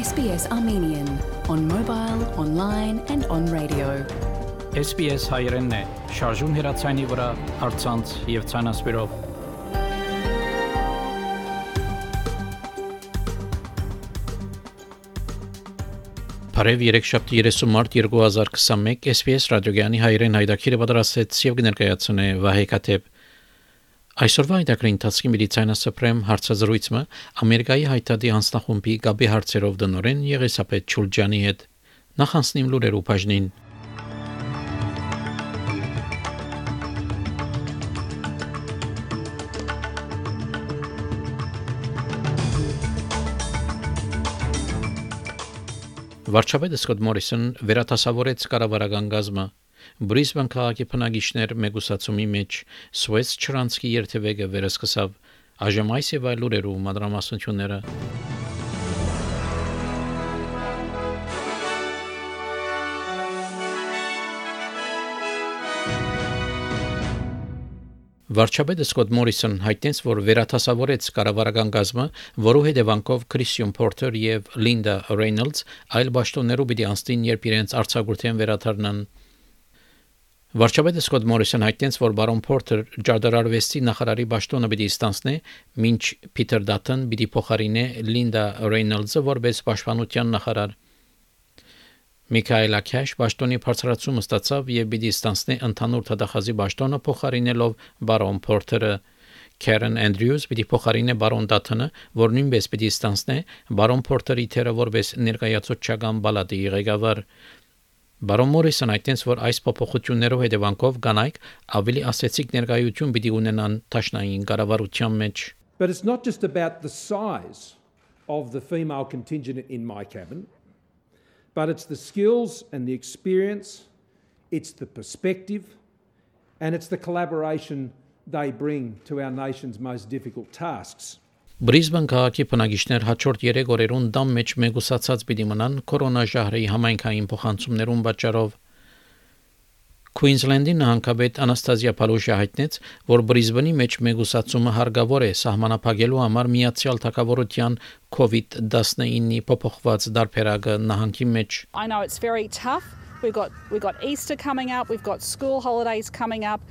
SBS Armenian on mobile, online and on radio. SBS հայերենն է, շարժուն հեռացանի վրա, հարցանց եւ ցանասպիրով։ Բարև 3 շաբթի 30 մարտ 2021 SBS ռադիոգյանի հայերեն հայդակիրը պատրաստեց եւ կներկայացնե Վահե Կատեփ Այսօրվա այդակրի ընթացքի մեդիցինասպրեմ հարցազրույցը Ամերիկայի հայտարարի հանձնախումբի գաբի հարցերով դնորեն Եղեսապետ Չուլջանի հետ նախանցնիմ լուրեր ու բաժնին Վարչապետ Սկոտ Մորիսոն վերատասավորեց կառավարական գազմը Բրիսբեն քաղաքի բնակիչներ մեգուսացումի մեջ Սուեց Չրանսկի երթևեկը վերսկսավ այժմ այս եւ այլ լուրերու մադրամասնությունները Վարչապետը Սկոտ Մորիսոն հայտնեց, որ վերաթասավորեց կառավարական գազմը, որու հետևանքով Քրիստիան Պորտեր եւ Լինդա Ռեյնոլդս այլ պաշտոններով պիտի անցնին, երբ իրենց արձակուրդեն վերաթարնան Վարչապետը Սկոտ Մորիսոն հայտնեց, որ բարոն Փորթեր ջարդարարվեստի նախարարի ճաշտոնը պիտի ստանցնի, մինչ Փիթեր Դաթն պիտի փոխարինե Լինդա Ռեյնոլդսը որպես պաշտպանության նախարար։ Միքայել Աքյաշ ճաշտոնի բարձրացումը ստացավ եւ պիտի ստանցնի ընդհանուր թդախազի ճաշտոնը փոխարինելով բարոն Փորթերը։ Քերեն Անդրյուս պիտի փոխարինե բարոն Դաթնը, որ նույնպես պիտի ստանցնի բարոն Փորթերի թերը որպես ներկայացուցչական բալադի ղեկավար։ Բարոն Մորիսոն այդտենց որ այս փոփոխություններով հետևանքով կանայք ավելի ասեցիկ ներկայություն պիտի ունենան ճաշնային կառավարության մեջ But it's not just about the size of the female contingent in my cabin, but it's the skills and the experience, it's the perspective, and it's the collaboration they bring to our nation's most difficult tasks. Բրիզբեն քաղաքի բնակիչներ հաջորդ 3 օրերուն դամ մեջ մեգուսացած պիտի մնան կորոնաժահրի համայնքային փոխանցումներուն պատճառով։ Queensland-ի նահանգապետ Անաստազիա Փալուշը հայտնեց, որ Բրիզբենի մեջ մեգուսացումը հարգավոր է սահմանափակելու համար միացյալ թակավորության COVID-19-ի փոփոխված դարբերակը նահանգի մեջ։ I know it's very tough. We've got we've got Easter coming up, we've got school holidays coming up,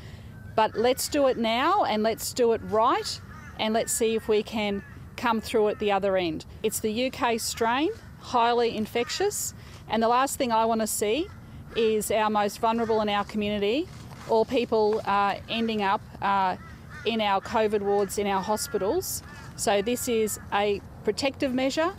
but let's do it now and let's do it right and let's see if we can come through at the other end. It's the UK strain, highly infectious, and the last thing I want to see is our most vulnerable in our community or people uh, ending up uh, in our COVID wards in our hospitals. So, this is a protective measure,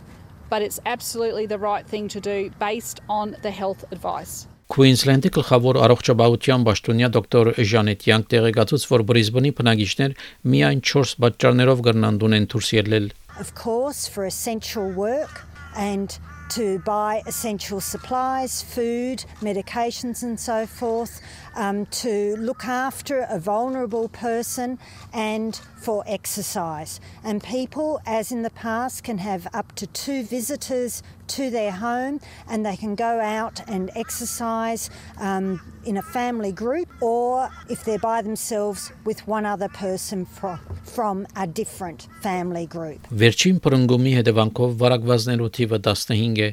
but it's absolutely the right thing to do based on the health advice. Քուինսլենդի գլխավոր առողջապահության պաշտոնյա դոկտոր Ժանետ Յանկ տեղեկացուց, որ Բրիզբենի բնակիչներ միայն 4 պատճառներով կրնան դունեն դուրս ելնել։ Of course, for essential work and to buy essential supplies, food, medications, and so forth, um, to look after a vulnerable person, and for exercise. And people, as in the past, can have up to two visitors to their home and they can go out and exercise um, in a family group or if they're by themselves with one other person from, from a different family group. Վերջին պրնգումի հետևանքով վարակվածներու թիվը 15 է։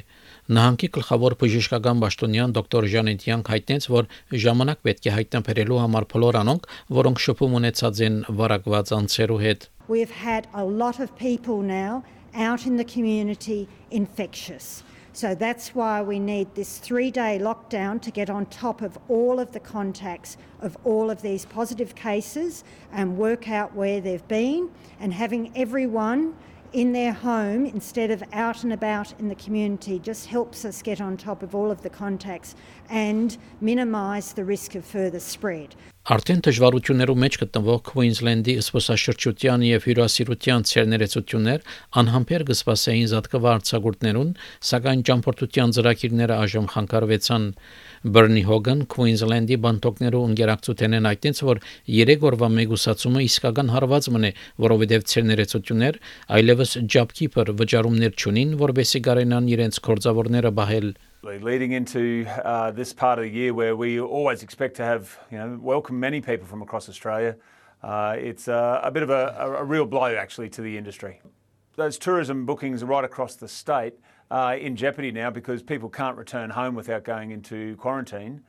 Նահանգի գլխավոր բժշկական պաշտոնյան դոկտոր Ժանետյան հայտնեց, որ ժամանակ պետք է հայտնաբերելու համար բոլոր անոնք, որոնք շփում ունեցած են վարակված անձերու հետ։ We've had a lot of people now out in the community infectious. So that's why we need this three day lockdown to get on top of all of the contacts of all of these positive cases and work out where they've been and having everyone in their home instead of out and about in the community just helps us get on top of all of the contacts and minimise the risk of further spread. Արդեն դժվարություններով մեջ գտնվող Queensland-ի սպասաշրջության եւ հյուրասիրության ցերներեցություններ անհամբեր կսպասեին զատկվարցագուրտներուն, սակայն ճամփորդության ծրագիրները այժմ խանգարվեցան։ Բերնի Հոգան Queensland-ի բանտոկներու ընկերակցութենեն այդտենց որ 3 օրվա մեգուսացումը իսկական հարված մնե, որովհետև ցերներեցություններ այլևս job-keeper վճարումներ չունին, որբեսի կարենան իրենց կորձավորները բահել leading into uh, this part of the year where we always expect to have, you know, welcome many people from across Australia. Uh, it's uh, a bit of a, a, real blow actually to the industry. Those tourism bookings right across the state uh, in jeopardy now because people can't return home without going into quarantine.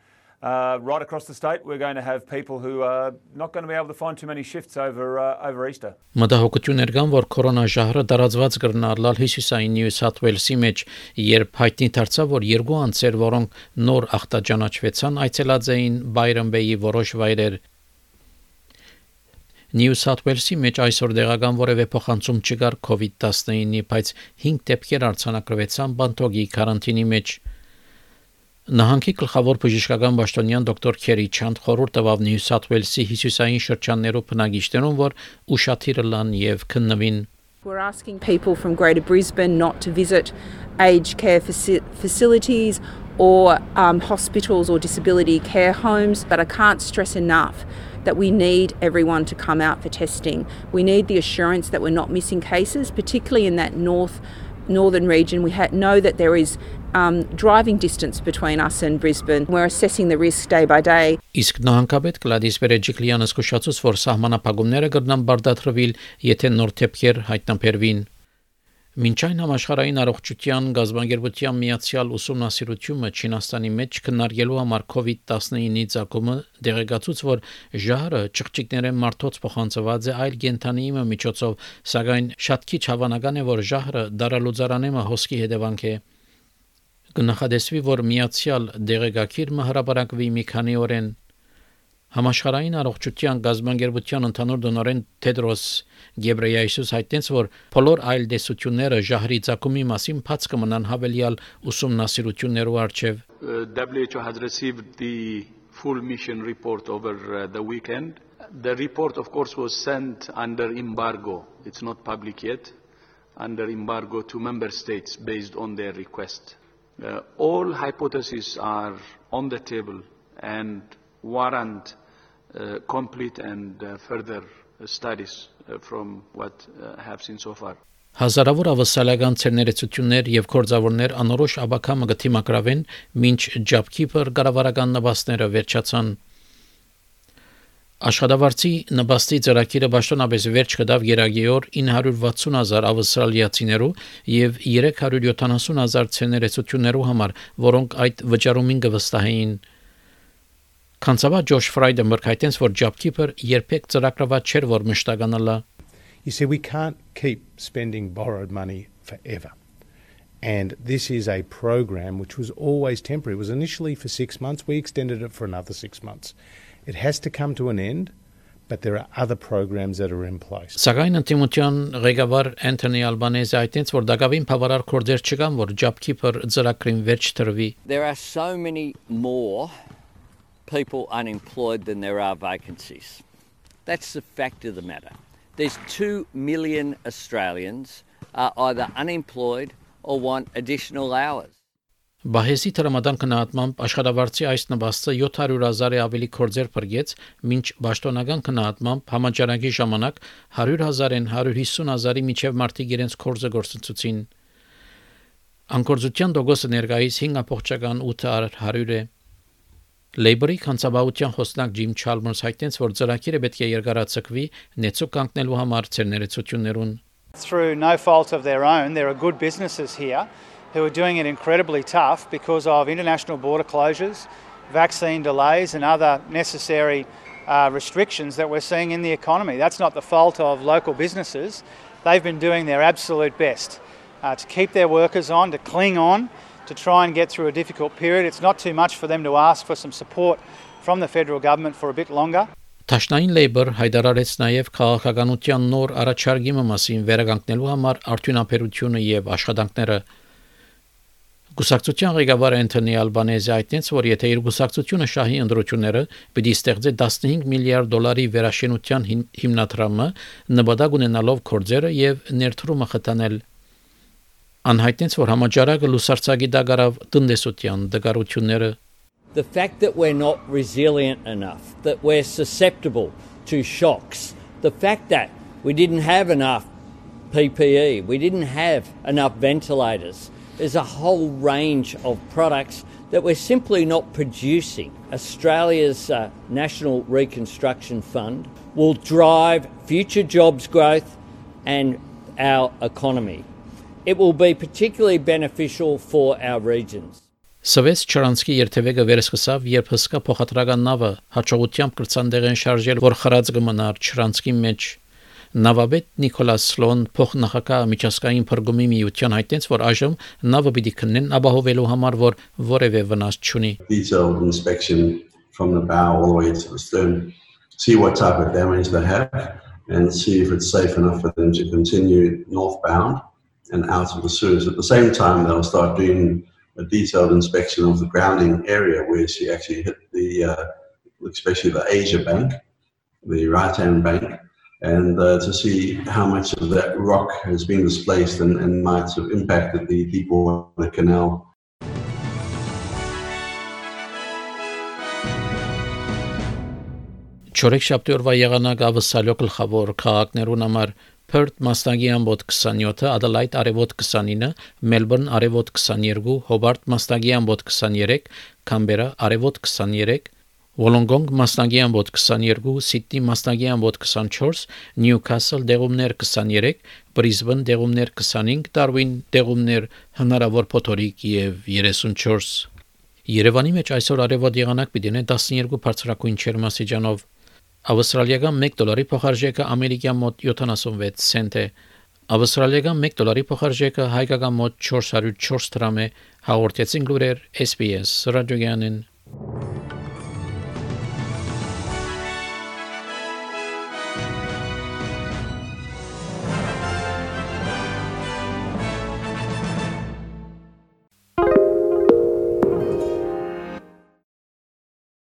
Uh, right across the state, we're going to have people who are not going to be able to find too many shifts over uh, over Easter. Մտահոգություններ կան, որ կորոնաժահրը դարածված կրնալալ հյուսիսային Նյու Սաթ Ուելսի մեջ, երբ հայտնի դարձավ, որ երկու անձեր, որոնք նոր ախտաճանաչվեցան, այցելած էին Բայրամբեյի որոշ վայրեր Նյու Սաթ Ուելսի մեջ այսօր դեղական որևէ փոխանցում չկար COVID-19-ի, բայց 5 դեպքեր արձանագրվեցան Բանտոգի կարանտինի մեջ։ Նահանգի գլխավոր բժշկական պաշտոնյան դոկտոր Քերի Չանդ խորհուրդ տվավ Նյու Սաթ Ուելսի հյուսիսային շրջաններով բնակիչներուն, որ ուշադիր լան եւ քննվին We're asking people from Greater Brisbane not to visit aged care faci- facilities or um, hospitals or disability care homes, but I can't stress enough that we need everyone to come out for testing. We need the assurance that we're not missing cases, particularly in that north northern region. We ha- know that there is um, driving distance between us and Brisbane. We're assessing the risk day by day. Իսկ նահանգապետ Գլադիս Բերեջիկլյանը զսկուշացուց, որ սահմանապահումները կգնան բարդացրվել, եթե նոր թեփքեր հայտնաբերվին։ Մինչ այն համաշխարհային առողջության գազբանգերության միացյալ ուսումնասիրությունը Չինաստանի մեջ քննարկելու համար COVID-19-ի ցակումը դեղեկացուց, որ ժահրը ճղճիկներեն մարդոց փոխանցված է այլ կենթանիի միջոցով, սակայն շատ քիչ հավանական է, որ ժահրը դարալուծարանեմը հոսքի հետևանք է։ Գնահատեսվի, որ միացյալ դեղեկակիրը հրապարակվի մի քանի օրեն Համաշխարհային առողջության գազբանգերության ընդհանուր դոնորեն Թեդրոս Գեբրեյեսուս հայտնեց, որ բոլոր այլ դեսությունները ժահրի ցակումի մասին բաց կմնան հավելյալ ուսումնասիրություններով արչև WHO has received the full mission report over uh, the weekend. The report, of course, was sent under embargo. It's not public yet. Under embargo to member states based on their request. Uh, all hypotheses are on the table and warrant uh, complete and uh, further studies uh, from what uh, have seen so far. Հազարավոր ավասալական ցերներեցություններ եւ կորձավորներ անորոշ աբակամը գտիմակրավեն մինչ Ջապքիպր կառավարական նպաստները վերջացան Աշխատավարձի նպաստի ծրագիրը ճշտոնապես վերջ կդավ Գերագիոր 960000 ավստրալիացիներու եւ 370000 ցերներեցություններու համար, որոնք այդ վճարումին կվստահեին։ Կանցավա Ջոշ Ֆրայդը մրկայտենց որ Jobkeeper երբեք ծրագրված չէր որ մշտականալա You see, we can't keep spending borrowed money forever. And this is a program which was always temporary. It was initially for six months. We extended it for another six months. It has to come to an end, but there are other programs that are in place. Սակայն ընդդիմության ղեկավար Անթոնի Ալբանեզը այդտենց որ դակավին բավարար կորձեր չկան որ Jobkeeper ծրագրին վերջ տրվի There are so many more people unemployed than there are vacancies. That's the fact of the matter. There's 2 million Australians are either unemployed or want additional hours. Բահեսի տրամադան քննադմամբ աշխատավարձի այս նվաստը 700.000-ի ավելի կորձեր բրգեց, մինչ պաշտոնական քննադմամբ համաճարակի ժամանակ 100.000-ին 150.000-ի միջև մարդիկ իրենց կորձը գործընծուցին։ Անկորձության դոգոսը ներկայիս 5.8% է։ Labor-ի կանցաբավության խոսնակ Ջիմ Չալմերս հայտնեց, որ ծրագիրը պետք է երկարացկվի նեցու կանգնելու համար ցերներեցություններուն։ Through no fault of their own, there are good businesses here who are doing it incredibly tough because of international border closures, vaccine delays, and other necessary uh, restrictions that we're seeing in the economy. That's not the fault of local businesses. They've been doing their absolute best uh, to keep their workers on, to cling on, to try and get through a difficult period. It's not too much for them to ask for some support from the federal government for a bit longer. Տաշնային Labor հայտարարեց նաև քաղաքականության նոր առաջարկի մասին վերականգնելու համար արդյունաբերությունը եւ աշխատանքները Գուսակցության ղեկավար Անթոնի Ալբանեզը այդտենց որ եթե իր գուսակցությունը շահի ընդրությունները պիտի ստեղծի 15 միլիարդ դոլարի վերաշինության հիմնադրամը նպատակ ունենալով կորձերը եւ ներդրումը խթանել Անհայտնեց որ համաճարակը լուսարցակի դագարավ տնտեսության դգարությունները The fact that we're not resilient enough, that we're susceptible to shocks, the fact that we didn't have enough PPE, we didn't have enough ventilators, there's a whole range of products that we're simply not producing. Australia's uh, National Reconstruction Fund will drive future jobs growth and our economy. it will be particularly beneficial for our regions. Սվես Չրանսկի երթևեկը վերսկսավ, երբ հսկա փոխադրական նավը հաջողությամբ կրծանդեղեն շարժել, որ խրած կմնար Չրանսկի մեջ։ Նավաբեդ Նիկոլաս Սլոն փոխնախագահ միջազգային փրկումի միության հայտնեց, որ այժմ նավը պիտի քննեն ապահովելու համար, որ որևէ վնաս չունի։ Detailed inspection from the bow all the way to the stern, see what type of damage they have, and see if it's safe enough for them to continue northbound and out of the Suez. At the same time, they'll start doing a detailed inspection of the grounding area where she actually hit the, uh, especially the Asia Bank, the right-hand bank, and uh, to see how much of that rock has been displaced and, and might have impacted the Deepwater Canal. Չորեքշաբթի օրվա եղանակ ավսալյո գլխավոր քաղաքներուն համար Perth մասնագի ամբոտ 27, Adelaide արևոտ 29, Melbourne արևոտ 22, Hobart մասնագի ամբոտ 23, Canberra արևոտ 23, Wollongong մասնագի ամբոտ 22, Sydney մասնագի ամբոտ 24, Newcastle դեղումներ 23, Brisbane դեղումներ 25, Darwin դեղումներ հնարավոր փոթորիկ եւ 34 Երևանի մեջ այսօր արևոտ եղանակ պիտի ունենա 12 բարձրակույն չերմասիջանով Ավստրալիական 1 դոլարի փոխարժեքը ամերիկյան մոտ 76 سنت է։ Ավստրալիական 1 դոլարի փոխարժեքը հայկական մոտ 404 դրամ է։ Հաղորդեցին լուրեր SPS ռադիոյանին